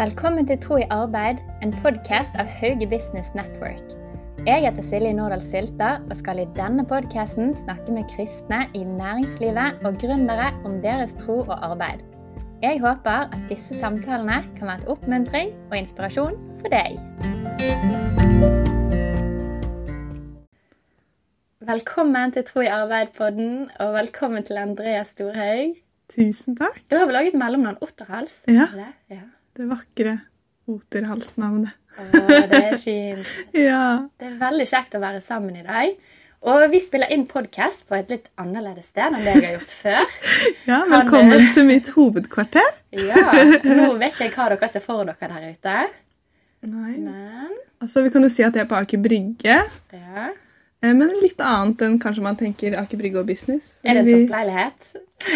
Velkommen til Tro i arbeid, en podkast av Hauge Business Network. Jeg heter Silje Nordahl Sylta og skal i denne podkasten snakke med kristne i næringslivet og gründere om deres tro og arbeid. Jeg håper at disse samtalene kan være et oppmuntring og inspirasjon for deg. Velkommen til Tro i arbeid-podden, og velkommen til Andreas Storhaug. Tusen takk. Du har vel laget mellomnavn Otterhals? Ja. ja. Det vakre oterhalsnavnet. Å, det er fint. Ja. Det er veldig kjekt å være sammen i dag. Og vi spiller inn podkast på et litt annerledes sted enn det jeg har gjort før. ja Kan velkommen du- til mitt hovedkvarter. Ja, Nå vet ikke jeg hva dere ser for dere der ute, Nei. men Altså, vi kan jo si at jeg er på Aker Brygge, ja. eh, men litt annet enn kanskje man tenker Aker Brygge og business. Er det en Vi- toppleilighet?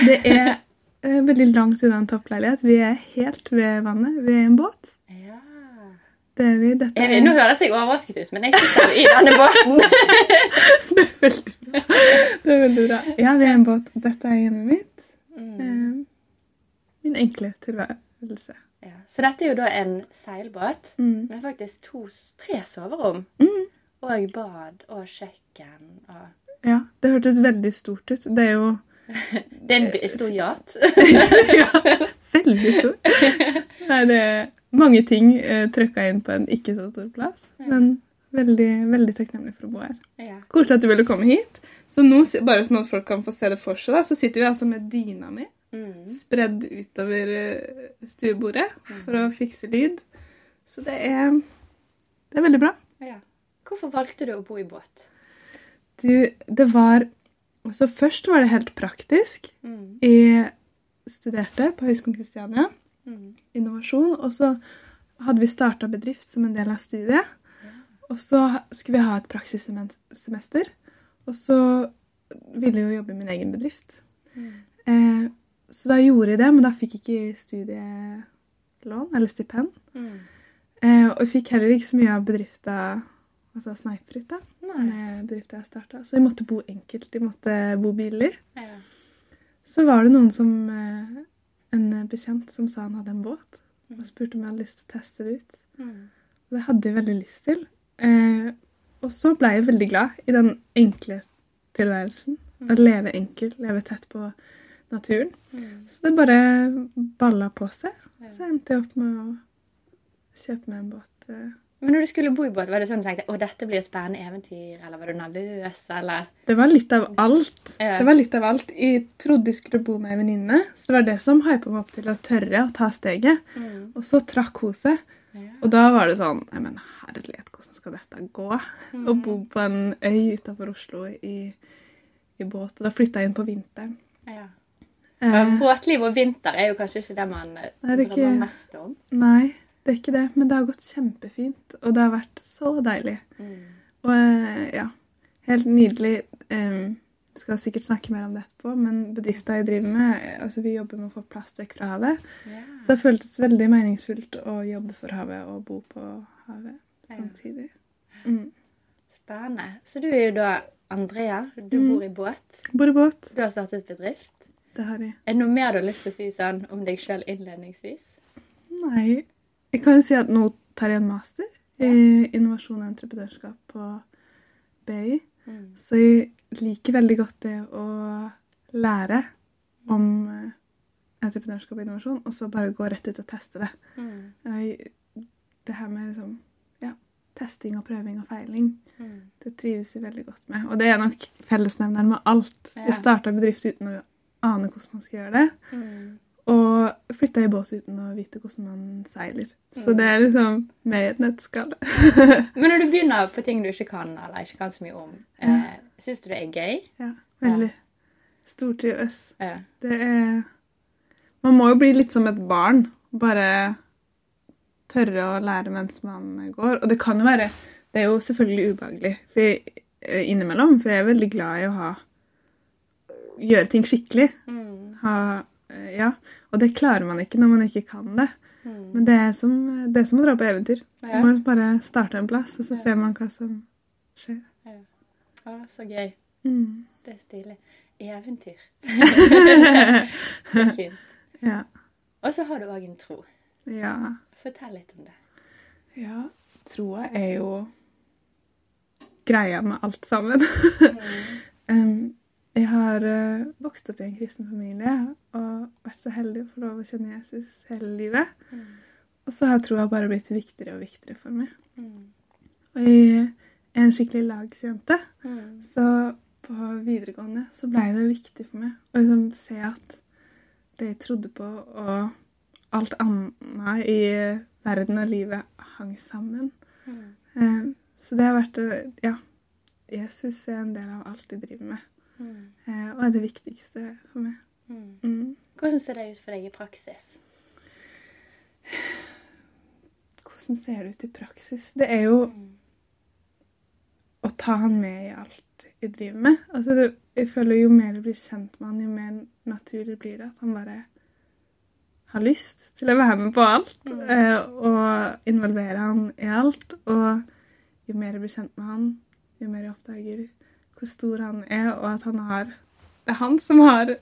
Det er eh, veldig langt unna en toppleilighet. Vi er helt ved vannet. Vi er i en båt. Ja. Det er vi. Dette Jeg, nå høres jeg overrasket ut, men jeg sitter i denne båten. det er veldig. Det er veldig bra. Ja, vi er i en båt. Dette er hjemmet mitt. Mm. Eh, min enkle tilværelse. Ja. Så dette er jo da en seilbåt Mm. med faktisk to, tre soverom. Mm. Og bad og kjøkken. Og Ja, det hørtes veldig stort ut. Det er jo det er en stor yacht. ja, veldig stor. Nei, det er mange ting uh, trykka inn på en ikke så stor plass. Men veldig, veldig takknemlig for å bo her. Ja. Koselig at du ville komme hit. Så nå, bare sånn at folk kan få se det for seg, da, så sitter vi altså med dyna mi Mm. spredd utover eh, stuebordet for å fikse lyd. Så det er, det er veldig bra. Ja. Hvorfor valgte du å bo i båt? Du, det var altså Først var det helt praktisk. Mm. Jeg studerte på Høgskolen Kristiania. Mm. innovasjon. Og så hadde vi starta bedrift som en del av studiet. Og så skulle vi ha et praksissemester. Og så ville jeg jo jobbe i min egen bedrift. Mm. Eh, så da gjorde jeg det, men da fikk jeg ikke studielån eller stipend. Mm. Eh, og jeg fikk heller ikke så mye av bedrifta altså Sneipfritt, da, som er bedrifta jeg starta. Så jeg måtte bo enkelt. Jeg måtte bo billig. Ja. Så var det noen som eh, En bekjent som sa han hadde en båt, og spurte om jeg hadde lyst til å teste det ut. Mm. Og det hadde jeg veldig lyst til. Eh, og så ble jeg veldig glad i den enkle tilværelsen. Å leve enkelt, leve tett på naturen. Mm. Så det bare balla på seg. Så endte jeg opp med å kjøpe meg en båt. eh. Men når du skulle bo i båt, var det sånn du tenkte å dette blir et spennende eventyr, eller var du nervøs, eller Det var litt av alt. Ja. Det var litt av alt. Jeg trodde jeg skulle bo med ei venninne, så det var det som hypa meg opp til å tørre å ta steget. mm. Og så trakk hun seg. ja. Og da var det sånn Nei, men herlighet, hvordan skal dette gå? Å bo på en øy utenfor Oslo i, i båt. Og da flytta jeg inn på vinteren. Ja. Eh, Båtliv og vinter er jo kanskje ikke det man drømmer mest om. nei, det er ikke det. Men det har gått kjempefint. Og det har vært så deilig. Mm. Og eh, ja, helt nydelig. Um, skal sikkert snakke mer om det etterpå, men bedrifta jeg driver med, altså vi jobber med å få plast vekk fra havet. Yeah. Så det føltes veldig meningsfullt å jobbe for havet og bo på havet samtidig. Mm. Spennende. Så du er jo da Andrea. Du Mm. bor i båt. Bor i båt. Du har startet bedrift. Det har jeg. Er det noe mer du har lyst til å si sånn om deg sjøl innledningsvis? Nei. Jeg kan jo si at nå tar jeg en master i innovasjon og entreprenørskap på BI. Mm. Så jeg liker veldig godt det å lære om eh, entreprenørskap og innovasjon, og så bare gå rett ut og teste det. Mm. Jeg, det her med liksom, ja, testing og prøving og feiling, Mm. det trives vi veldig godt med. Og det er nok fellesnevneren med alt. Ja. Jeg starta bedrift uten å ane hvordan man skal gjøre det. Mm. Og flytta i bås uten å vite hvordan man seiler. Så Mm. det er liksom med i et nøtteskall. Men når du begynner på ting du ikke kan, eller ikke kan så mye om, eh, syns du det er gøy? ja, veldig. Stortrives. Ja. Det er Man må jo bli litt som et barn. Bare tørre å lære mens man går. Og det kan jo være Det er jo selvfølgelig ubehagelig for jeg, eh, innimellom, for jeg er veldig glad i å ha Gjøre ting skikkelig. Mm. Ha, ja. Og det klarer man ikke når man ikke kan det. Mm. Men det er som, det er som å dra på eventyr. Ja. Man må bare starte en plass, og så Ja. ser man hva som skjer. Å, så gøy. Mm. Det er stilig. Eventyr. det er fint. Ja. Og så har du òg en tro. ja. Fortell litt om det. Ja, troa er jo greia med alt sammen. um, jeg har uh, vokst opp i en kristen familie og vært så heldig å få lov å kjenne Jesus hele livet. Mm. Og så har troa bare blitt viktigere og viktigere for meg. Mm. Og jeg er en skikkelig lagsjente, Mm. så på videregående så blei det viktig for meg å liksom se at det jeg trodde på, og alt annet i verden og livet hang sammen. Mm. Eh, Så det har vært eh, Ja. Jesus er en del av alt jeg driver med, og er det viktigste for meg. Mm. Mm. Hvordan ser det ut for deg i praksis? Hvordan ser det ut i praksis? Det er jo Mm. å ta han med i alt jeg driver med. Altså, det, jeg føler Jo mer jeg blir kjent med han, jo mer naturlig blir det at han bare har lyst til å være med på alt. Mm. eh, og involvere han i alt. Og jo mer jeg blir kjent med han, jo mer jeg oppdager hvor stor han er, og at han har Det er han som har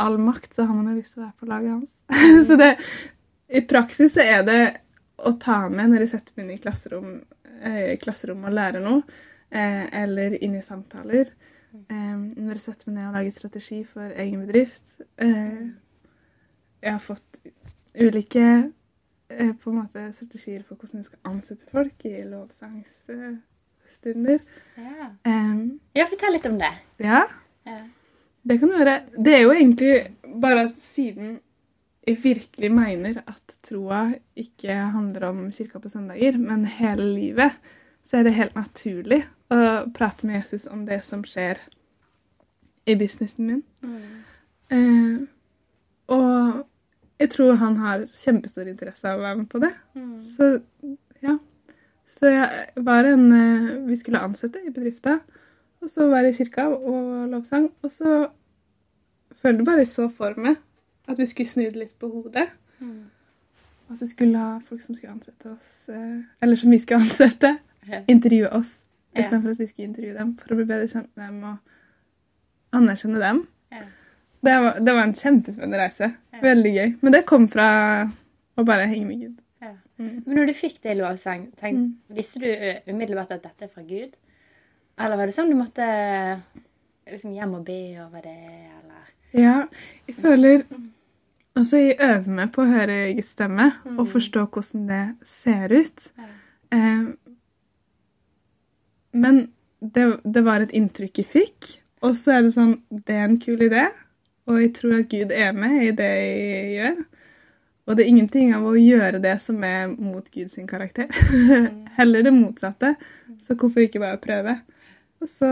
all makt, så har man jo lyst til å være på laget hans. så det I praksis så er det å ta han med når jeg setter meg inn i klasserom, eh, klasserom og lærer noe, eh, eller inn i samtaler. Eh, når jeg setter meg ned og lager strategi for egen bedrift. Eh, jeg har fått ulike eh, på en måte strategier for hvordan jeg skal ansette folk i lovsangsstunder. Ja. Um, ja, fortell litt om det. ja, Ja. det kan du gjøre. Det er jo egentlig bare siden jeg virkelig mener at troa ikke handler om kirka på søndager, men hele livet, så er det helt naturlig å prate med Jesus om det som skjer i businessen min. Mm. Eh, og jeg tror han har kjempestor interesse av å være med på det. Mm. Så. Så jeg var en eh, Vi skulle ansette i bedrifta, og så var i kirka og lovsang. Og så følte jeg bare så for meg at vi skulle snu det litt på hodet. Mm. At vi skulle ha folk som skulle ansette oss, eh, eller som vi skulle ansette, intervjue oss. Ja. Istedenfor at vi skulle intervjue dem for å bli bedre kjent med dem og anerkjenne dem. Ja. Det var, det var en kjempespennende reise. Ja. Veldig gøy. Men det kom fra å bare henge med Gud. Mm. Men når du fikk det i lovsang, tenk, Mm. visste du umiddelbart at dette er fra Gud? Eller var det sånn du måtte liksom hjem og be over det, eller? Ja, jeg føler Altså, jeg øver meg på å høre Guds stemme og forstå hvordan det ser ut. Ja. Eh, men det, det var et inntrykk jeg fikk, og så er det sånn Det er en kul idé, og jeg tror at Gud er med i det jeg gjør. Og det er ingenting av å gjøre det som er mot Guds karakter. Heller det motsatte. Så hvorfor ikke bare prøve? Og så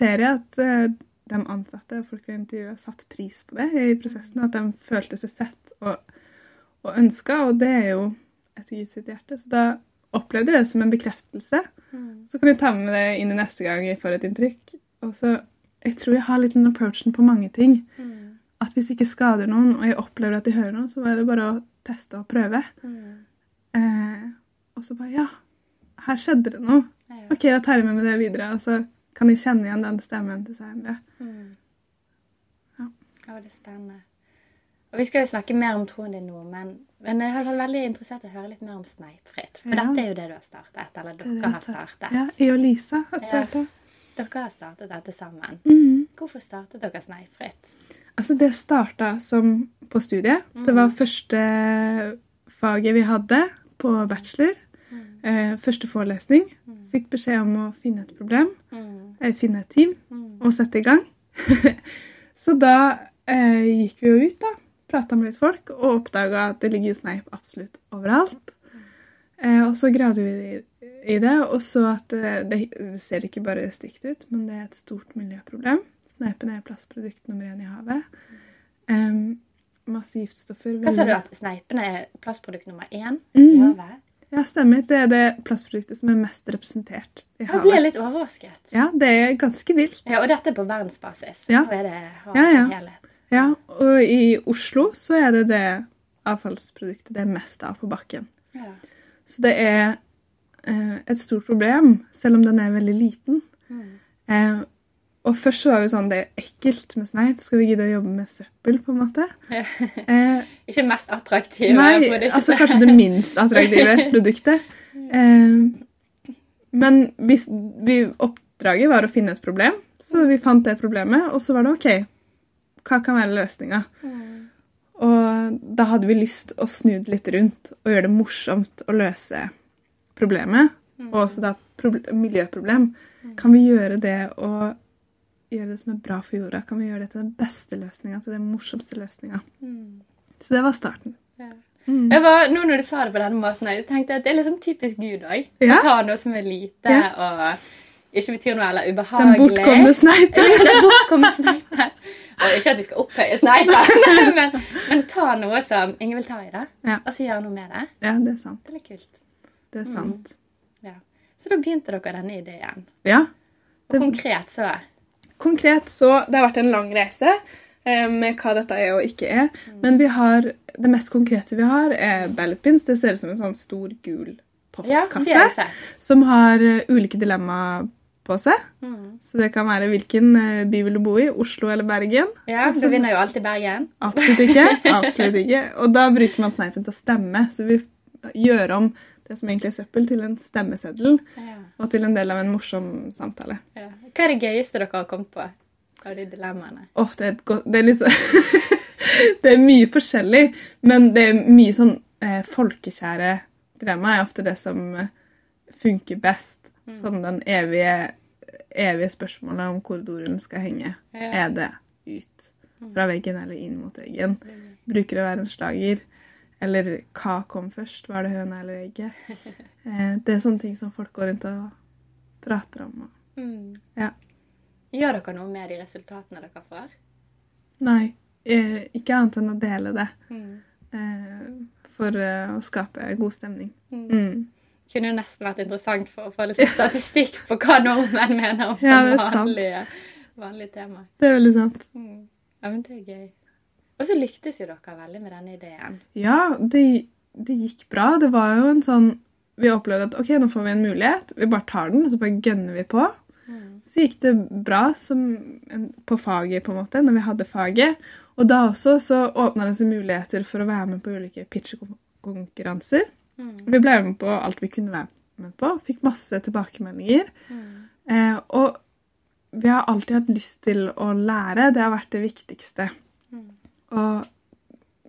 ser jeg at eh, de ansatte og folk vi intervjua, satte pris på det i prosessen, at de følte seg sett og, og ønska, og det er jo etter Guds hjerte. Så da opplevde jeg det som en bekreftelse. Mm. Så kan jeg ta med det inn i neste gang jeg får et inntrykk. Og så, Jeg tror jeg har litt den approachen på mange ting. Mm. At hvis jeg ikke skader noen, og jeg opplever at de hører noe, så er det bare å teste og prøve. Mm. Eh, og så bare Ja, her skjedde det noe. Ja. OK, da tar jeg med meg det videre. Og så kan jeg kjenne igjen den stemmen til senere. Mm. Ja. Ja, det er spennende. Og Vi skal jo snakke mer om troen din nå, men, men jeg har vært veldig interessert i å høre litt mer om Sneipfritt. For Ja. dette er jo det du har startet, eller Det er det dere har startet. Ja, jeg og Lisa har Ja. Dere har startet dette sammen. Mm. Hvorfor startet dere Sneipfritt? Altså, det starta som på studiet. Det var første faget vi hadde på bachelor. Eh, første forelesning. Fikk beskjed om å finne et problem, Mm. eh, finne et team Mm. og sette i gang. Så da eh, gikk vi jo ut, da. Prata med litt folk og oppdaga at det ligger sneip absolutt overalt. Eh, og så gravde vi i, det og så at eh, det, det ser ikke bare stygt ut, men det er et stort miljøproblem. Sneipen er plastprodukt nummer én i havet. Um, masse giftstoffer. Hva sa du at sneipene er plastprodukt nummer én i Mhm. havet? Ja, stemmer. Det er det plastproduktet som er mest representert i Jeg ble havet. litt overrasket. Ja, det er ganske vilt. Ja, Og dette er på verdensbasis. Ja. Nå er det havet Ja, ja. helhet. Ja, og i Oslo så er det det avfallsproduktet det er mest av på bakken. Ja. Så det er eh, et stort problem, selv om den er veldig liten. Mm. Eh, og først var jo sånn Det er ekkelt med sneip. Skal vi gidde å jobbe med søppel, på en måte? Eh, Ikke mest attraktive nei, produktet. altså kanskje det minst attraktive produktet. Eh, men vi, vi, oppdraget var å finne et problem, så vi fant det problemet. Og så var det OK, hva kan være løsninga? Og da hadde vi lyst å snu det litt rundt og gjøre det morsomt å løse problemet. Og også da proble- miljøproblem. Kan vi gjøre det og gjøre det som er bra for jorda? Kan vi gjøre det til den beste løsninga, til den morsomste løsninga? Så det var starten. Mm. Jeg var, nå når du sa det på denne måten, jeg tenkte at det er liksom typisk Gud òg. Ja. Å ta noe som er lite Ja. og ikke betyr noe eller Den ubehagelig. bortkomne sneipen. Den bortkomne sneipen. Og ikke at vi skal opphøye sneipen, men, men ta noe som ingen vil ta i, det, Ja. og så gjøre noe med det. Ja, det er sant. Det er litt kult. Det er sant. Ja. Så da begynte dere denne ideen. Ja. Og konkret så Konkret så Det har vært en lang reise eh, med hva dette er og ikke er. Men vi har, det mest konkrete vi har, er Ballet Pins. Det ser ut som en sånn stor, gul postkasse sett. som har eh, ulike dilemmaer på seg. Mm. Så det kan være hvilken eh, by vil du bo i, Oslo eller Bergen. Ja, Du vinner jo alltid Bergen. Absolutt ikke. Absolutt ikke. Og da bruker man sneipen til å stemme, så vi gjør om det som egentlig er søppel, til en stemmeseddel Ja. og til en del av en morsom samtale. Ja. Hva er det gøyeste dere har kommet på av de dilemmaene? Oh, det er godt Det er liksom, Det er mye forskjellig, men det er mye sånn eh, folkekjære dilemma er ofte det som eh, funker best. Sånn den evige, evige spørsmålet om hvor dorulen skal henge. Ja. Er det ut fra veggen eller inn mot veggen? Bruker det å være en slager? Eller hva kom først? Var det høna eller egget? Eh, det er sånne ting som folk går rundt og prater om. og- Mm. Ja. Gjør dere noe med de resultatene dere får? Nei, eh, ikke annet enn å dele det. Mm. eh, for eh, å skape god stemning. Mm. Mm. Kunne jo nesten vært interessant for å få litt sånn statistikk på hva nordmenn mener om Ja, vanlige, vanlige temaer. Det er veldig sant. Mm. Ja, men det er gøy. Og så lyktes jo dere veldig med denne ideen. Ja, det, det gikk bra. Det var jo en sånn Vi opplevde at ok, nå får vi en mulighet. Vi bare tar den, og så bare gønner vi på. Så gikk det bra som en, på faget, på en måte, når vi hadde faget. Og da også så åpna det seg muligheter for å være med på ulike pitchekonkurranser. Vi ble med på alt vi kunne være med på. Fikk masse tilbakemeldinger. Eh, og vi har alltid hatt lyst til å lære. Det har vært det viktigste. Å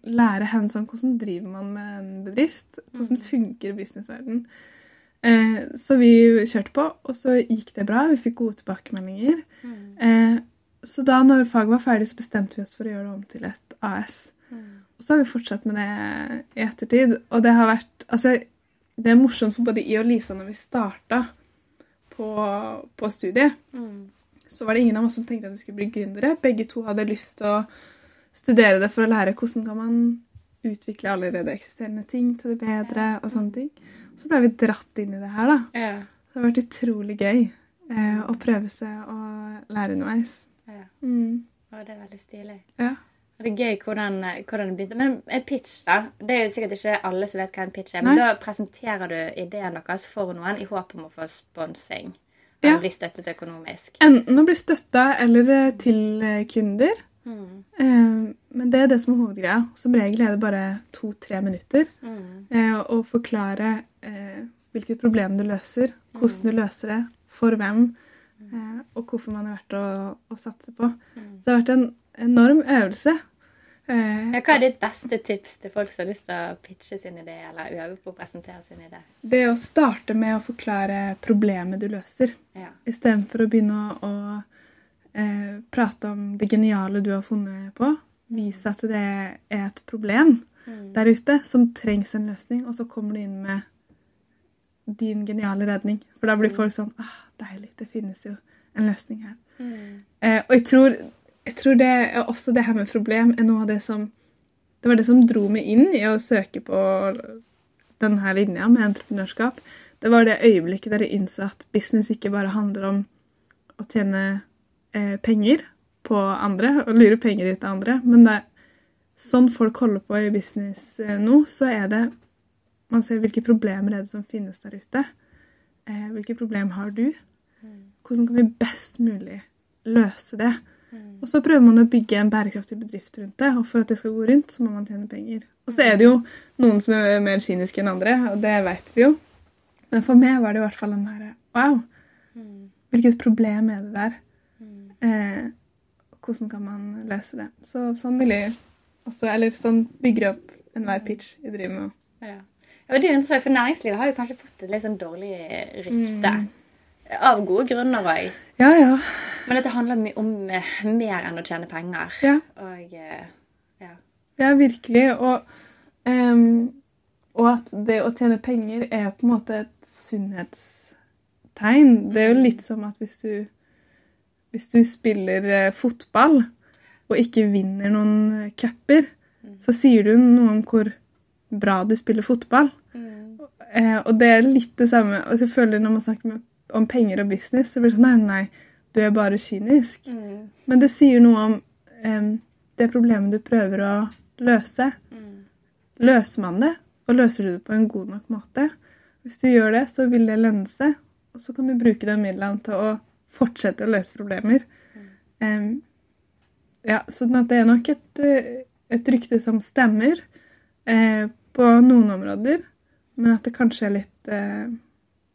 lære hands on hvordan driver man med en bedrift. Hvordan funker businessverden. Eh, så vi kjørte på, og så gikk det bra. Vi fikk gode tilbakemeldinger. Eh, så da når faget var ferdig, så bestemte vi oss for å gjøre det om til et AS. Og så har vi fortsatt med det i ettertid. Og det har vært Altså, det er morsomt for både I og Lisa når vi starta på, på studiet. Så var det ingen av oss som tenkte at vi skulle bli gründere. Begge to hadde lyst til å studere det for å lære hvordan kan man utvikle allerede eksisterende ting til det bedre. og sånne ting. Så ble vi dratt inn i det her, da. Ja. Det har vært utrolig gøy eh, å prøve seg å lære underveis. ja. Mm. Og det er veldig stilig. Ja. Og det er gøy hvordan, hvordan det begynte. Men en pitch, da. Det er jo sikkert ikke alle som vet hva en pitch er. Men Nei. da presenterer du ideen deres for noen i håp om å få sponsing. Ja. Bli støttet økonomisk. Enten å bli støtta eller eh, til eh, kunder. Mm. Eh, men det er det som er hovedgreia. Som regel er det bare to-tre minutter. Mm. Eh, å forklare eh, hvilket problem du løser, hvordan du løser det, for hvem, eh, og hvorfor man er verdt å, å satse på. Det har vært en enorm øvelse. Eh, Ja, hva er ditt beste tips til folk som har lyst til å pitche sin idé, eller øve på å presentere sin idé? det å starte med å forklare problemet du løser, Ja. istedenfor å begynne å, å eh, prate om det geniale du har funnet på. Vise at det er et problem der ute som trengs en løsning, og så kommer du inn med din geniale redning. For da blir folk sånn ah, Deilig, det finnes jo en løsning her. Eh, og jeg tror, jeg tror det også det her med problem er noe av det som Det var det som dro meg inn i å søke på denne linja med entreprenørskap. Det var det øyeblikket der jeg innså at business ikke bare handler om å tjene eh, penger på andre og lure penger ut av andre, men det er sånn folk holder på i business eh, nå, så er det Man ser hvilke problemer er det som finnes der ute. Eh, hvilke problemer har du? Hvordan kan vi best mulig løse det. Og så prøver man å bygge en bærekraftig bedrift rundt det, og for at det skal gå rundt, så må man tjene penger. Og så er det jo noen som er mer kyniske enn andre, og det vet vi jo. Men for meg var det i hvert fall den herre Wow! Hvilket problem er det der? Eh, hvordan kan man løse det? Så sånn vil jeg også Eller sånn bygger jeg opp enhver pitch jeg driver med. Ja. Ja, det er jo interessant, for Næringslivet har jo kanskje fått et litt sånn dårlig rykte. Av gode grunner òg. Ja, ja. Men dette handler mye om eh, mer enn å tjene penger. Ja. Og eh, ja. Ja, virkelig. Og, um, og at det å tjene penger er på en måte et sunnhetstegn. Det er jo litt som at hvis du, hvis du spiller eh, fotball og ikke vinner noen eh, cuper, så sier du noe om hvor bra du spiller fotball. Eh, og det er litt det samme. Og jeg føler når man snakker om penger og business, så blir det sånn nei, nei, du er bare kynisk. Men det sier noe om em, det problemet du prøver å løse. Løser man det, og løser du det på en god nok måte, hvis du gjør det, så vil det lønne seg. Og så kan du bruke de midlene til å fortsette å løse problemer. Um, ja, sånn at det er nok et, et rykte som stemmer eh, på noen områder, men at det kanskje er litt eh,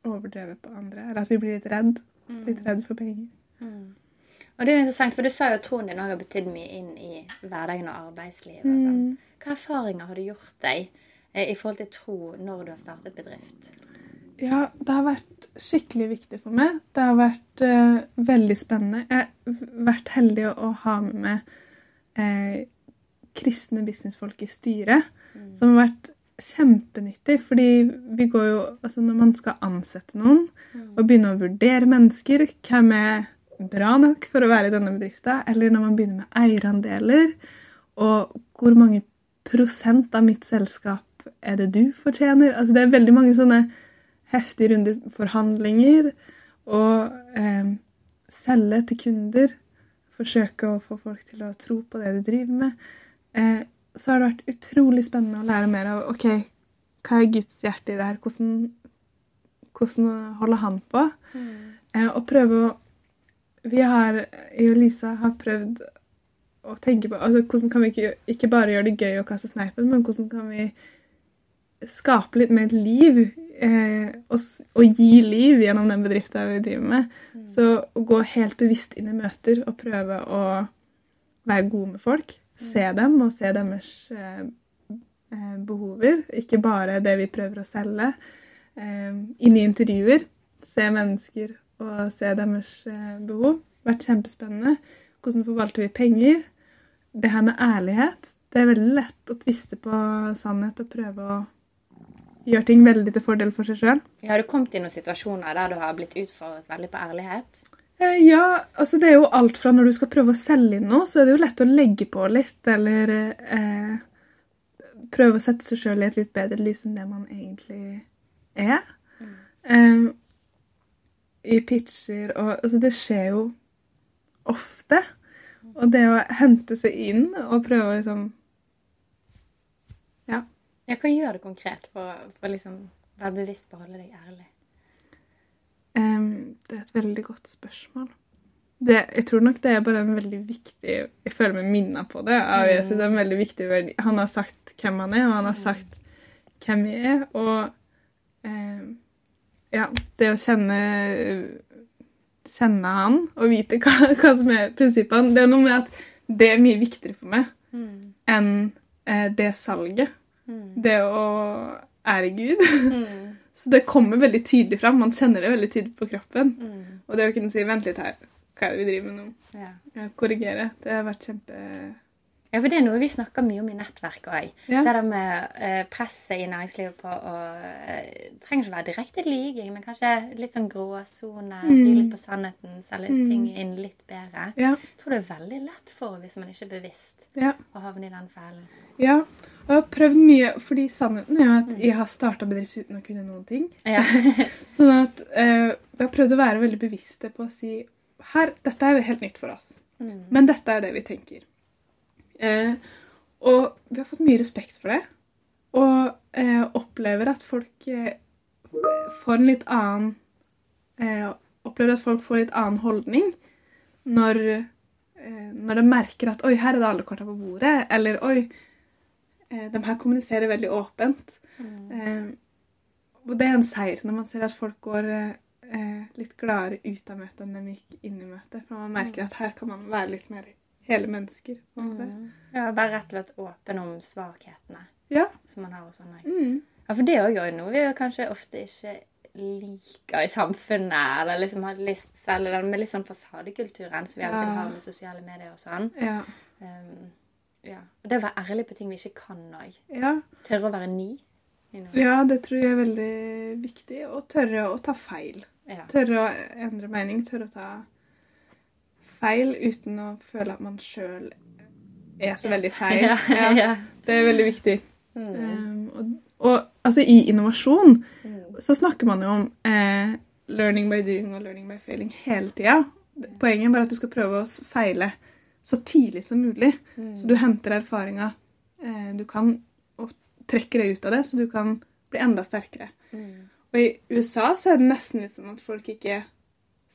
overdrevet på andre. Eller at vi blir litt redd. Litt redd for penger. Og det er interessant, for du sa jo at troen din òg har betydd mye inn i hverdagen og arbeidslivet. Og sånn. Hva erfaringer har du gjort deg eh, i forhold til tro når du har startet bedrift? Ja, det har vært skikkelig viktig for meg. Det har vært uh, veldig spennende. Jeg har vært heldig å, ha med meg uh, kristne businessfolk i styret, som har vært kjempenyttig. Fordi vi går jo Altså, når man skal ansette noen og begynne å vurdere mennesker, hvem er bra nok for å være i denne bedriften, eller når man begynner med eierandeler, og hvor mange prosent av mitt selskap er det du fortjener? Altså, det er veldig mange sånne heftige runder forhandlinger og eh, selge til kunder. Forsøke å få folk til å tro på det du driver med. Eh, så har det vært utrolig spennende å lære mer av ok, hva er Guds hjerte i det her? Hvordan, hvordan holder han på? Eh, og prøve å Vi har, jeg og Lisa har prøvd å tenke på altså Hvordan kan vi ikke, ikke bare gjøre det gøy å kaste sneipen, men hvordan kan vi skape litt mer liv eh, å, å, gi liv gjennom den bedriften vi driver med. Så å gå helt bevisst inn i møter og prøve å være god med folk. Se dem og se deres eh, eh, behover. Ikke bare det vi prøver å selge. Eh, inn i intervjuer. Se mennesker og se deres eh, behov. Vært kjempespennende. Hvordan forvalter vi penger? Det her med ærlighet. Det er veldig lett å tviste på sannhet og prøve å gjøre ting veldig til fordel for seg sjøl. Har du kommet i noen situasjoner der du har blitt utfordret veldig på ærlighet? Eh, Ja, altså det er jo alt fra når du skal prøve å selge inn noe, så er det jo lett å legge på litt, eller eh, prøve å sette seg sjøl i et litt bedre lys enn det man egentlig er. Eh, I pitcher og Altså, det skjer jo ofte. Og det å hente seg inn og prøve å liksom Ja. Hva gjør du konkret for å liksom være bevisst på å holde deg ærlig? Um, det er et veldig godt spørsmål. Det, jeg tror nok det er bare en veldig viktig Jeg føler meg minna på det. av Jesus. Det er en veldig viktig verdi. Han har sagt hvem han er, og han har sagt hvem vi er. Og eh, ja, det å kjenne Kjenne han og vite hva, hva som er prinsippene Det er noe med at det er mye viktigere for meg enn eh, det salget. Det å ære Gud. Så det kommer veldig tydelig fram. Man kjenner det veldig tydelig på kroppen. Og det å kunne si 'vent litt her, hva er det vi driver med nå?' Ja. Ja, korrigere. Det har vært kjempe Ja, for det er noe vi snakker mye om i nettverket òg. Ja. Det der med eh, presset i næringslivet på å eh, trenger ikke å være direkte liging, men kanskje litt sånn gråsone. mm. litt på sannheten, selge ting inn litt bedre. Ja. Jeg tror det er veldig lett for hvis man ikke er bevisst Ja. å havne i den fellen. ja. Jeg har prøvd mye, fordi sannheten er jo at jeg har starta bedrift uten å kunne noen ting. Ja. Sånn at eh, jeg har prøvd å være veldig bevisste på å si her, dette er helt nytt for oss, men dette er det vi tenker. Eh, og vi har fått mye respekt for det, og eh, opplever at folk eh, får en litt annen eh, Opplever at folk får litt annen holdning. når, eh, når de merker at 'oi, her er det alle korta på bordet', eller 'oi, de her kommuniserer veldig åpent'. Mm. og det er en seier når man ser at folk går eh, litt gladere ut av møtet enn de gikk inn i møtet. For man merker at her kan man være litt mer hele mennesker. Mm. Ja, være rett og slett åpen om svakhetene Ja. som man har hos andre. Mm. Ja, for det òg er noe vi kanskje ofte ikke liker i samfunnet, eller liksom har lyst selv, eller med litt sånn fasadekulturen som vi alltid Ja. har med sosiale medier og sånn. Ja. Um, ja. Og det å være ærlig på ting vi ikke kan òg. ja. Tørre å være ny. Ja, det tror jeg er veldig viktig. Å tørre å ta feil. Ja. Tørre å endre mening. Tørre å ta feil uten å føle at man sjøl er så veldig feil. Ja, Ja, det er veldig viktig. Mm. Um, og, og altså, i innovasjon Mm. så snakker man jo om eh, learning by doing og learning by failing hele tida. Poenget er bare at du skal prøve å feile så tidlig som mulig. Mm. Så du henter erfaringer eh, du kan, og trekker det ut av det, så du kan bli enda sterkere. Mm. Og i USA så er det nesten litt sånn at folk ikke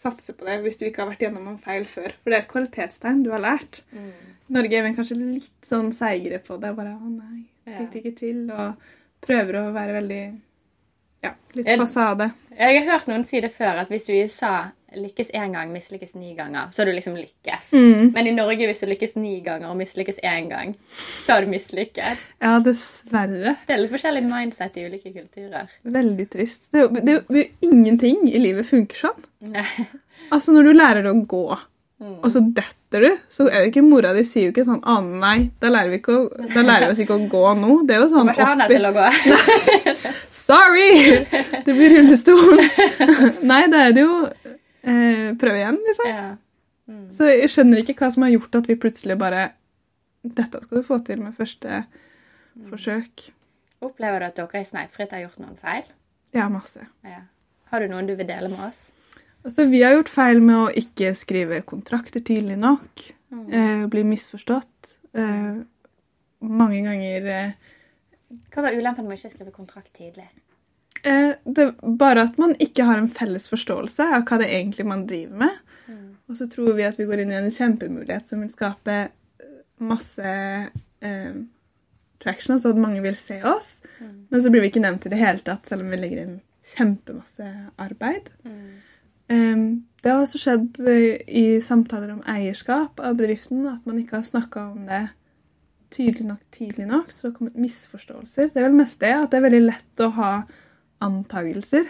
satser på det hvis du ikke har vært gjennom en feil før. For det er et kvalitetstegn du har lært. Mm. Norge er vel kanskje litt sånn seigere på det. Bare 'Å nei, fikk det ikke til', og prøver å være veldig Ja, litt fasade. Jeg, Jeg har hørt noen si det før, at hvis du i USA lykkes én gang, mislykkes ni ganger, så har du liksom lykkes. Mm. Men i Norge, hvis du lykkes ni ganger og mislykkes én gang, så har du mislykket. Ja, dessverre. Det er litt forskjellig mindset i ulike kulturer. Veldig trist. Det er jo, det er jo ingenting i livet funker sånn. Nei. Altså, når du lærer å gå, Mm. og så detter du, så er det ikke mora di sier jo ikke sånn 'Å nei, da lærer vi, å, da lærer vi oss ikke å gå nå'. Det er jo sånn Kommer ikke han deg til å gå? Sorry! Det blir rullestol. nei, da er det jo eh, Prøv igjen, liksom. Ja. Mm. Så jeg skjønner ikke hva som har gjort at vi plutselig bare Dette skal du få til med første forsøk. Opplever du at dere i Sneipfritt har gjort noen feil? Ja, masse. Ja. Har du noen du vil dele med oss? Altså, vi har gjort feil med å ikke skrive kontrakter tidlig nok. Eh, bli misforstått. Eh, mange ganger eh, Hva var ulempen med å ikke skrive kontrakt tidlig? Eh, det, Bare at man ikke har en felles forståelse av hva det er egentlig man driver med. Og så tror vi at vi går inn i en kjempemulighet som vil skape eh, masse eh, traction, altså at mange vil se oss. Men så blir vi ikke nevnt i det hele tatt, selv om vi legger inn kjempemasse arbeid. Um, det har også skjedd eh, i samtaler om eierskap av bedriften at man ikke har snakka om det tydelig nok tidlig nok, så det har kommet misforståelser. Det er vel mest det, at det er veldig lett å ha antagelser.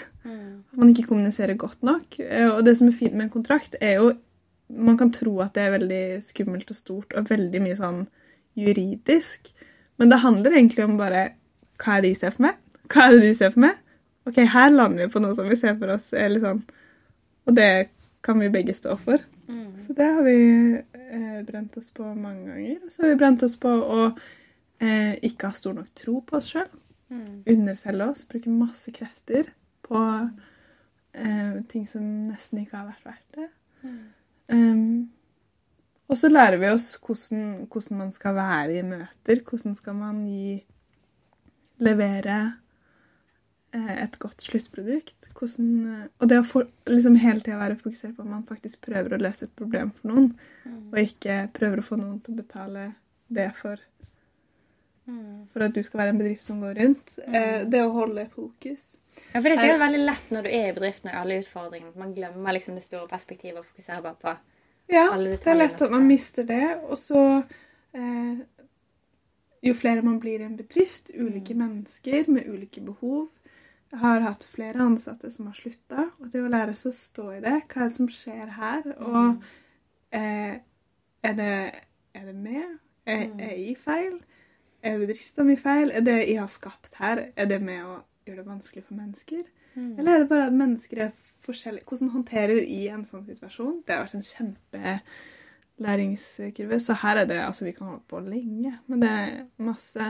At man ikke kommuniserer godt nok. Eh, Og det som er fint med en kontrakt, er jo Man kan tro at det er veldig skummelt og stort og veldig mye sånn juridisk. Men det handler egentlig om bare Hva er det de ser for meg? Hva er det du ser for meg? OK, her lander vi på noe som vi ser for oss er litt sånn Og det kan vi begge stå for. Så det har vi eh, brent oss på mange ganger. Og så har vi brent oss på å eh, ikke ha stor nok tro på oss sjøl. Underselge oss, bruke masse krefter på eh, ting som nesten ikke har vært verdt det. Um, og så lærer vi oss hvordan, hvordan man skal være i møter. Hvordan skal man gi Levere eh, et godt sluttprodukt. Hvordan, eh, og det å for, liksom hele tida være fokusert på at man faktisk prøver å løse et problem for noen, og ikke prøver å få noen til å betale det for for at du skal være en bedrift som går rundt. Eh, det å holde fokus. Ja, for Det er sikkert veldig lett når du er i bedriften og alle utfordringene. at Man glemmer liksom det store perspektivet og fokuserer bare på Ja, Alle det er lett at man mister det. Og så eh, Jo flere man blir i en bedrift, ulike mennesker med ulike behov Jeg har hatt flere ansatte som har slutta, og det å lære seg å stå i det Hva er det som skjer her? Og eh, er, det, er det med? Er, er jeg feil? Er bedriften min feil? Er det jeg har skapt her, er det med å gjøre det vanskelig for mennesker? Eller er det bare at mennesker er forskjellige? Hvordan håndterer i en sånn situasjon? Det har vært en kjempelæringskurve. Så her er det Altså, vi kan holde på lenge, men det er masse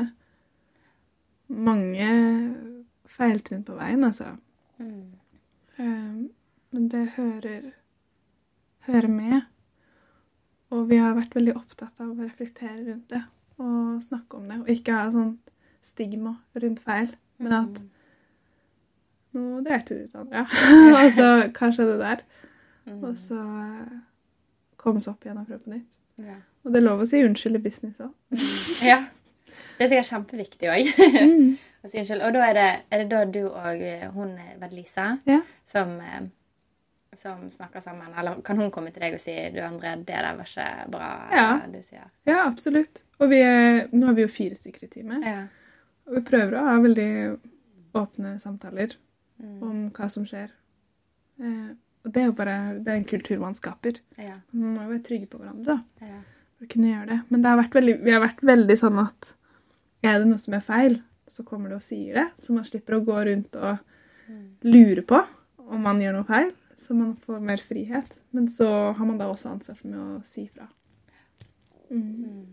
Mange feiltrinn på veien, altså. Um, men det hører hører med. Og vi har vært veldig opptatt av å reflektere rundt det og snakke om det. Og ikke ha sånn stigma rundt feil, men at nå dreit du det ut, Andrea. og så hva skjedde der? Og så eh, komme seg opp igjen og prøve på nytt. Ja. Og det er lov å si unnskyld i business òg. ja. Det er sikkert kjempeviktig òg. Mm. Og da er det, er det da du og eh, hun eh, Vel-Lisa Ja. som, som snakker sammen? Eller kan hun komme til deg og si du André, det der var ikke bra, Ja. du sier? ja, absolutt. Og vi er, nå har vi jo fire stykker i teamet. Ja. Og vi prøver å ha veldig åpne samtaler Mm. om hva som skjer. Eh, og det er jo bare det er en kultur man skaper. Ja. Man må jo være trygge på hverandre da, Ja. for å kunne gjøre det. Men det har vært veldig, vi har vært veldig sånn at er det noe som er feil, så kommer du og sier det. Så man slipper å gå rundt og Mm. lure på om man gjør noe feil. Så man får mer frihet. Men så har man da også ansvar for med å si fra. Mm. Mm.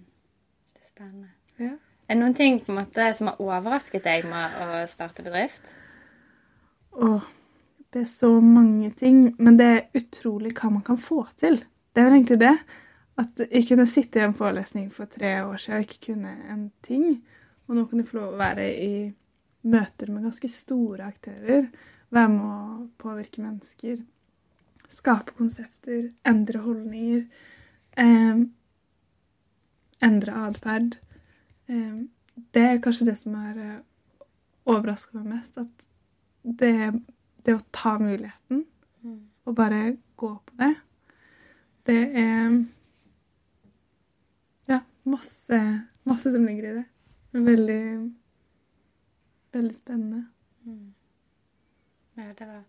Det er spennende. Ja. Er det noen ting på en måte som har overrasket deg med å starte bedrift? Åh, det er så mange ting, men det er utrolig hva man kan få til. Det er vel egentlig det. At jeg kunne sitte i en forelesning for tre år siden og ikke kunne en ting. Og nå kan jeg få lov å være i møter med ganske store aktører. Være med å påvirke mennesker. Skape konsepter. Endre holdninger. Eh, endre atferd. Eh, det er kanskje det som har eh, overraska meg mest. At det, det å ta muligheten og bare gå på det, det er Ja, masse, masse som ligger i det. Veldig Veldig spennende. Ja, det, var,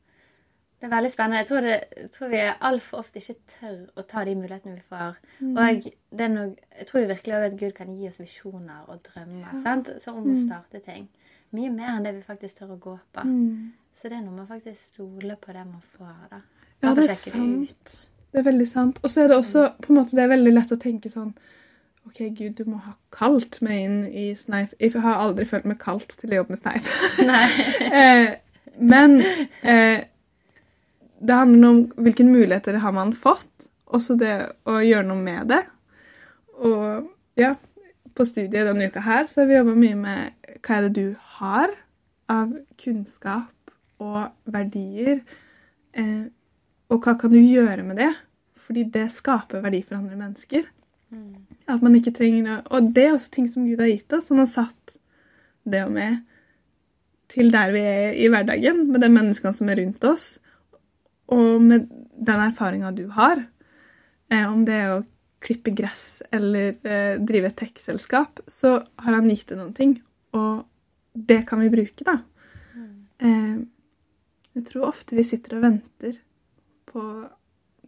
det er veldig spennende. Jeg tror, det, jeg tror vi altfor ofte ikke tør å ta de mulighetene vi får. Og det er noe, jeg tror virkelig også at Gud kan gi oss visjoner og drømmer sant? Så om å starte ting. Mye mer enn det vi faktisk tør å gå på. Mm. Så det er med å faktisk stole på det man får. da. Ja, det er sant. Det er veldig sant. Og så er det også på en måte, det er veldig lett å tenke sånn OK, Gud, du må ha kalt meg inn i Sneip. Jeg har aldri følt meg kalt til å jobbe med Sneip. Nei. eh, men eh, det handler om hvilke muligheter har man fått, også det å gjøre noe med det. Og ja, på studiet denne uka her så har vi jobba mye med hva er det du har av kunnskap og verdier, eh, og hva kan du gjøre med det? Fordi det skaper verdi for andre mennesker. Mm. At man ikke trenger å Og det er også ting som Gud har gitt oss. Han har satt det og med til der vi er i hverdagen, med de menneskene som er rundt oss, og med den erfaringa du har. Eh, om det er å klippe gress eller eh, drive et tech-selskap, så har han gitt deg noen ting, og det kan vi bruke, da. Eh, jeg tror ofte vi sitter og venter på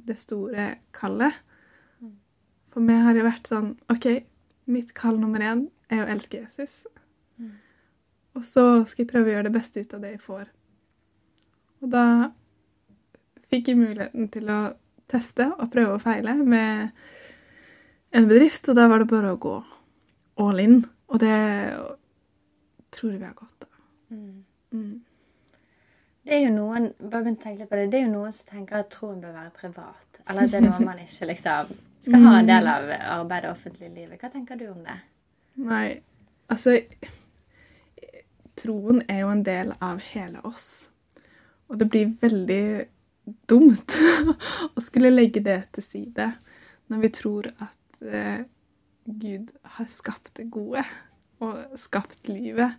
det store kallet. For meg har det vært sånn OK, mitt kall nummer én er å elske Jesus. Og så skal jeg prøve å gjøre det beste ut av det jeg får. Og da fikk jeg muligheten til å teste og prøve og feile med en bedrift, og da var det bare å gå all in. Og det tror jeg vi har godt av. Mm. Mm. Det er jo noen bare begynne å tenke litt på det, det er jo noen som tenker at troen bør være privat. Eller at det er noe man ikke liksom skal ha en del av arbeidet og offentlige livet. Hva tenker du om det? Nei, altså Troen er jo en del av hele oss. Og det blir veldig dumt å skulle legge det til side når vi tror at eh, Gud har skapt det gode og skapt livet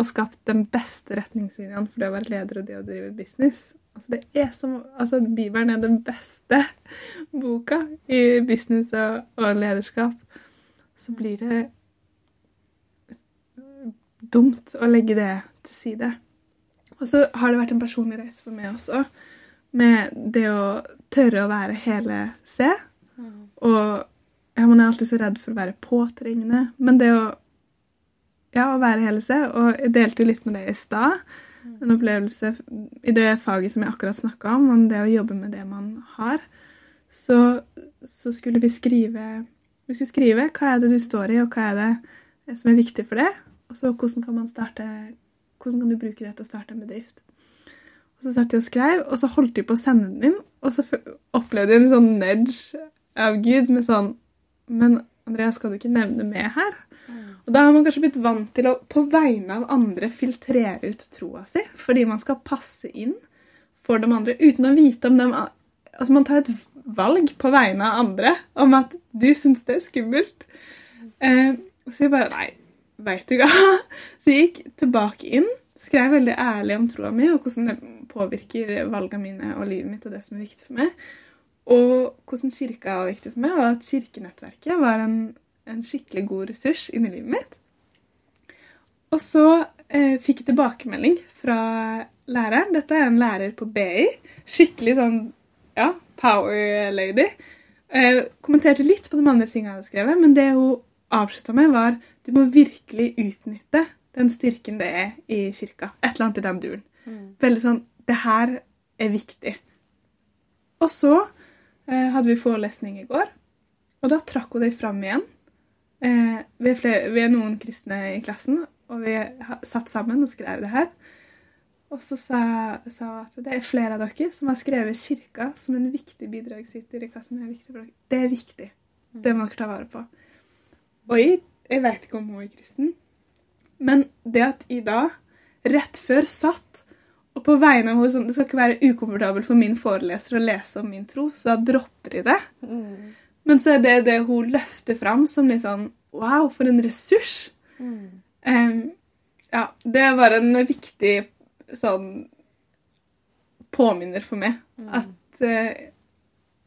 og skapt den beste retningslinjen for det å være leder og det å drive business. Altså, det er som, altså, Bibelen er den beste boka i business og, og lederskap. Så blir det dumt å legge det til side. Og så har det vært en personlig reise for meg også, med det å tørre å være hele C. Og ja, man er alltid så redd for å være påtrengende, men det å ja, å være hele seg, og jeg delte jo litt med det i stad, en opplevelse i det faget som jeg akkurat snakka om, om det å jobbe med det man har, så, så skulle vi skrive Vi skulle skrive hva er det du står i, og hva er det som er viktig for det, og så hvordan kan man starte hvordan kan du bruke det til å starte en bedrift. Og Så satt jeg og skrev, og så holdt jeg på å sende den inn, og så opplevde jeg en sånn nudge av Gud med sånn Men Andrea, skal du ikke nevne meg her? Og da har man kanskje blitt vant til å på vegne av andre filtrere ut troa si, fordi man skal passe inn for de andre uten å vite om dem Altså man tar et valg på vegne av andre om at du syns det er skummelt. Eh, så jeg bare Nei, veit du hva? Så jeg gikk tilbake inn, skrev veldig ærlig om troa mi og hvordan det påvirker valgene mine og livet mitt og det som er viktig for meg. Og hvordan kirka var viktig for meg, og at kirkenettverket var en, en skikkelig god ressurs inni livet mitt. Og så eh, fikk jeg tilbakemelding fra læreren. Dette er en lærer på BI. Skikkelig sånn ja, power lady. Eh, kommenterte litt på de andre tingene jeg hadde skrevet, men det hun avslutta med, var du må virkelig utnytte den styrken det er i kirka. Et eller annet i den duren. Mm. Veldig sånn Det her er viktig. Og så eh, hadde vi forelesning i går, og da trakk hun det fram igjen. Eh, vi, er flere, vi, er noen kristne i klassen, og vi satt sammen og skrev det her. Og så sa, sa hun at det er flere av dere som har skrevet Kirka som en viktig bidragsyter i hva som er viktig for dere. Det er viktig. Det må dere ta vare på. Og jeg, jeg vet ikke om hun er kristen, men det at jeg da, rett før, satt og på vegne av henne sånn, Det skal ikke være ukomfortabelt for min foreleser å lese om min tro, så da dropper jeg det. Mm. Men så er det det hun løfter fram som litt sånn Wow, for en ressurs! Mm. Um, ja, det var en viktig sånn påminner for meg. Mm. At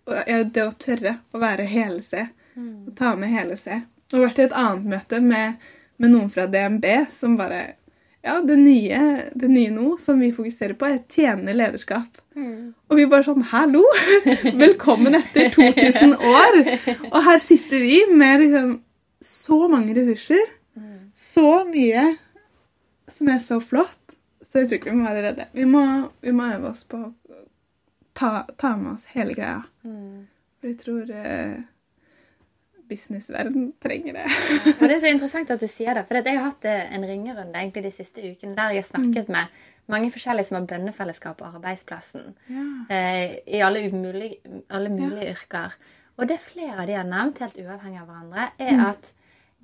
uh, det å tørre å være hele seg, mm. å ta med hele seg Og vært i et annet møte med, med, noen fra DNB som bare Ja, det nye, det nye nå som vi fokuserer på, er tjenende lederskap. Mm. Og vi bare sånn Hallo! Velkommen etter 2000 år! Og her sitter vi med liksom så mange ressurser. Mm. Så mye som er så flott. Så jeg tror ikke vi må være redde. Vi må, vi må øve oss på å ta, ta, med oss hele greia. Mm. For jeg tror eh, businessverden trenger det. og Det er så interessant at du sier det. For jeg har hatt eh, en ringerunde egentlig de siste ukene der jeg har snakket mm. med mange forskjellige som har bønnefellesskap på arbeidsplassen. Ja. Eh, I alle, umulig, alle mulige ja. yrker. Og det flere av de har nevnt, helt uavhengig av hverandre, er mm. at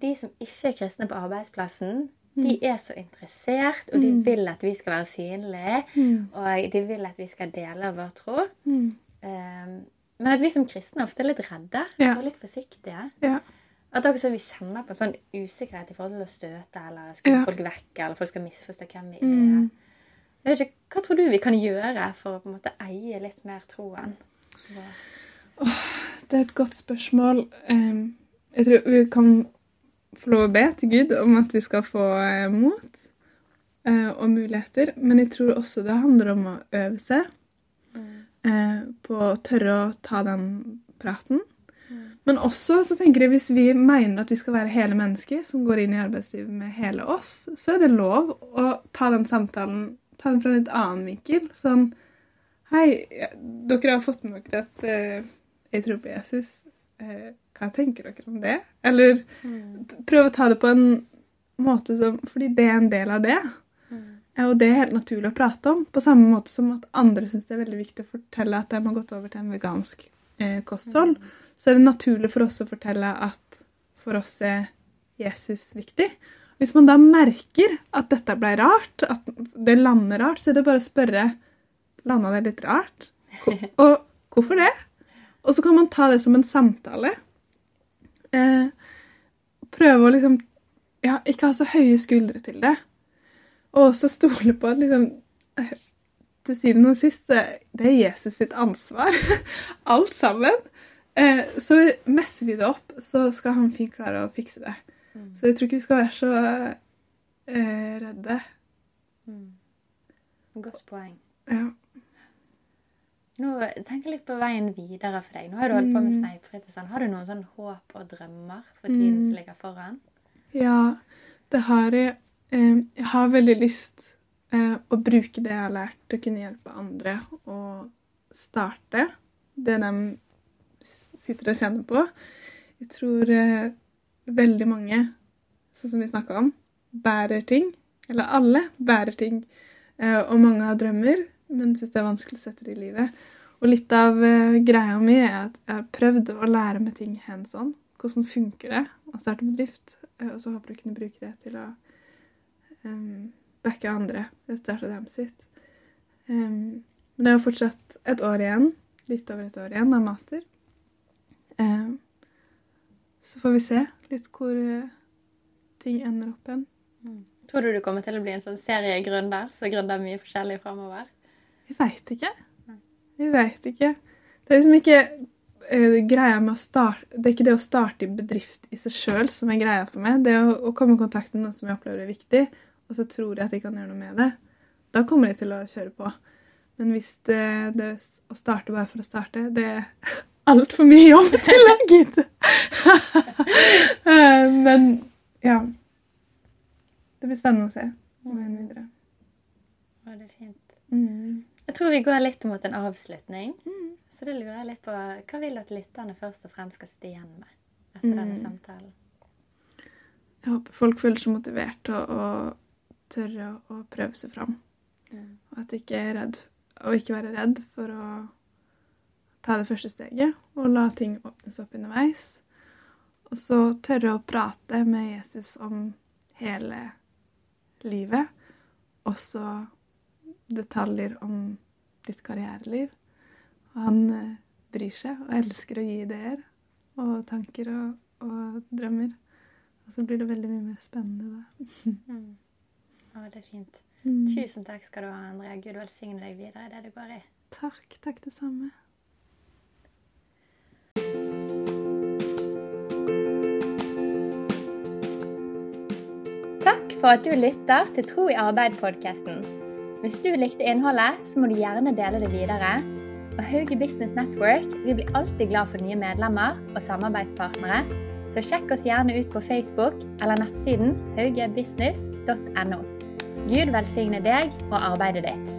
de som ikke er kristne på arbeidsplassen, de mm. er så interessert, og de mm. vil at vi skal være synlige. Mm. Og de vil at vi skal dele vår tro. Um, men at vi som kristne ofte er litt redde ja. og litt forsiktige. Ja. At også vi kjenner på en sånn usikkerhet i forhold til å støte eller skulle ja. folk vekk eller folk skal misforstå hvem vi er. Mm. Jeg vet ikke, Hva tror du vi kan gjøre for å på en måte eie litt mer troen? Oh, det er et godt spørsmål. Jeg tror vi kan få lov å be til Gud om at vi skal få eh, mot eh, og muligheter. Men jeg tror også det handler om å øve seg eh, på å tørre å ta den praten. Men også så tenker jeg hvis vi mener at vi skal være hele mennesker som går inn i arbeidslivet med hele oss, så er det lov å ta den samtalen ta den fra en litt annen vinkel. Sånn Hei, dere har fått med dere at eh, jeg tror på Jesus. Eh, hva tenker dere om det? Eller mm. prøve å ta det på en måte som Fordi det er en del av det. Og det er helt naturlig å prate om. På samme måte som at andre syns det er veldig viktig å fortelle at de har gått over til en vegansk eh, kosthold. Mm. Så er det naturlig for oss å fortelle at for oss er Jesus viktig. Hvis man da merker at dette ble rart, at det lander rart, så er det bare å spørre Landa det litt rart? Og hvorfor det? Og så kan man ta det som en samtale eh, prøve å liksom ja, ikke ha så høye skuldre til det. Og også stole på at liksom Til syvende og sist det er Jesus sitt ansvar. Alt sammen. Eh, så messer vi det opp, så skal han fint klare å fikse det. Mm. Så jeg tror ikke vi skal være så eh, redde. Mm. Godt poeng. Ja. Nå tenker jeg litt på veien videre for deg. Nå har du holdt på med mm. sånn. Har du noen sånn håp og drømmer for tiden som ligger foran? Ja, det har jeg. Eh, jeg har veldig lyst eh, å bruke det jeg har lært, til å kunne hjelpe andre å starte det de sitter og kjenner på. Jeg tror eh, veldig mange, sånn som vi snakka om, bærer ting. Eller alle bærer ting. Og mange har drømmer men syns det er vanskelig å sette det i livet. Og litt av greia mi er at jeg har prøvd å lære meg ting hands on. Hvordan funker det å starte bedrift? Og så håper jeg å kunne bruke det til å um, backe andre ved å starte dem sitt. Um, men det er jo fortsatt et år igjen litt over et år igjen av master. Um, så får vi se litt hvor eh, ting ender opp hen. Tror du du kommer til å bli en sånn seriegründer som gründer mye forskjellig framover? Vi veit ikke. Vi veit ikke. Det er liksom ikke eh, greia med å starte Det er ikke det å starte i bedrift i seg sjøl som er greia for meg. Det er å, å komme i kontakt med noe som jeg opplever er viktig, og så tror jeg at jeg kan gjøre noe med det. Da kommer jeg til å kjøre på. Men hvis det, det å starte bare for å starte, det er altfor mye jobb til å gidde. Eh, Men ja. Det blir spennende å se veien videre. Å, det er fint. Mm. Jeg tror vi går litt mot en avslutning. Så det lurer jeg litt på Hva vil du at lytterne først og fremst skal sitte igjen med etter denne Mm. samtalen? Jeg håper folk føler seg motivert til å tørre å, å prøve seg fram. Mm. Og at ikke er redd, og ikke være redd for å ta det første steget og la ting åpnes opp underveis. Og så tørre å prate med Jesus om hele livet, også detaljer om ditt karriereliv. Og han eh, bryr seg og elsker å gi ideer og tanker og, og drømmer. Og så blir det veldig mye mer spennende da. Å, det er fint. Mm. Tusen takk skal du ha, Andrea. Gud velsigne deg videre i det du går i. Takk. Takk det samme. Takk for at du lytter til Tro i arbeid-podkasten. Hvis du likte innholdet, så må du gjerne dele det videre. Og Hauge Business Network vi blir alltid glad for nye medlemmer og samarbeidspartnere, så sjekk oss gjerne ut på Facebook eller nettsiden haugebusiness.no. Gud velsigne deg og arbeidet ditt.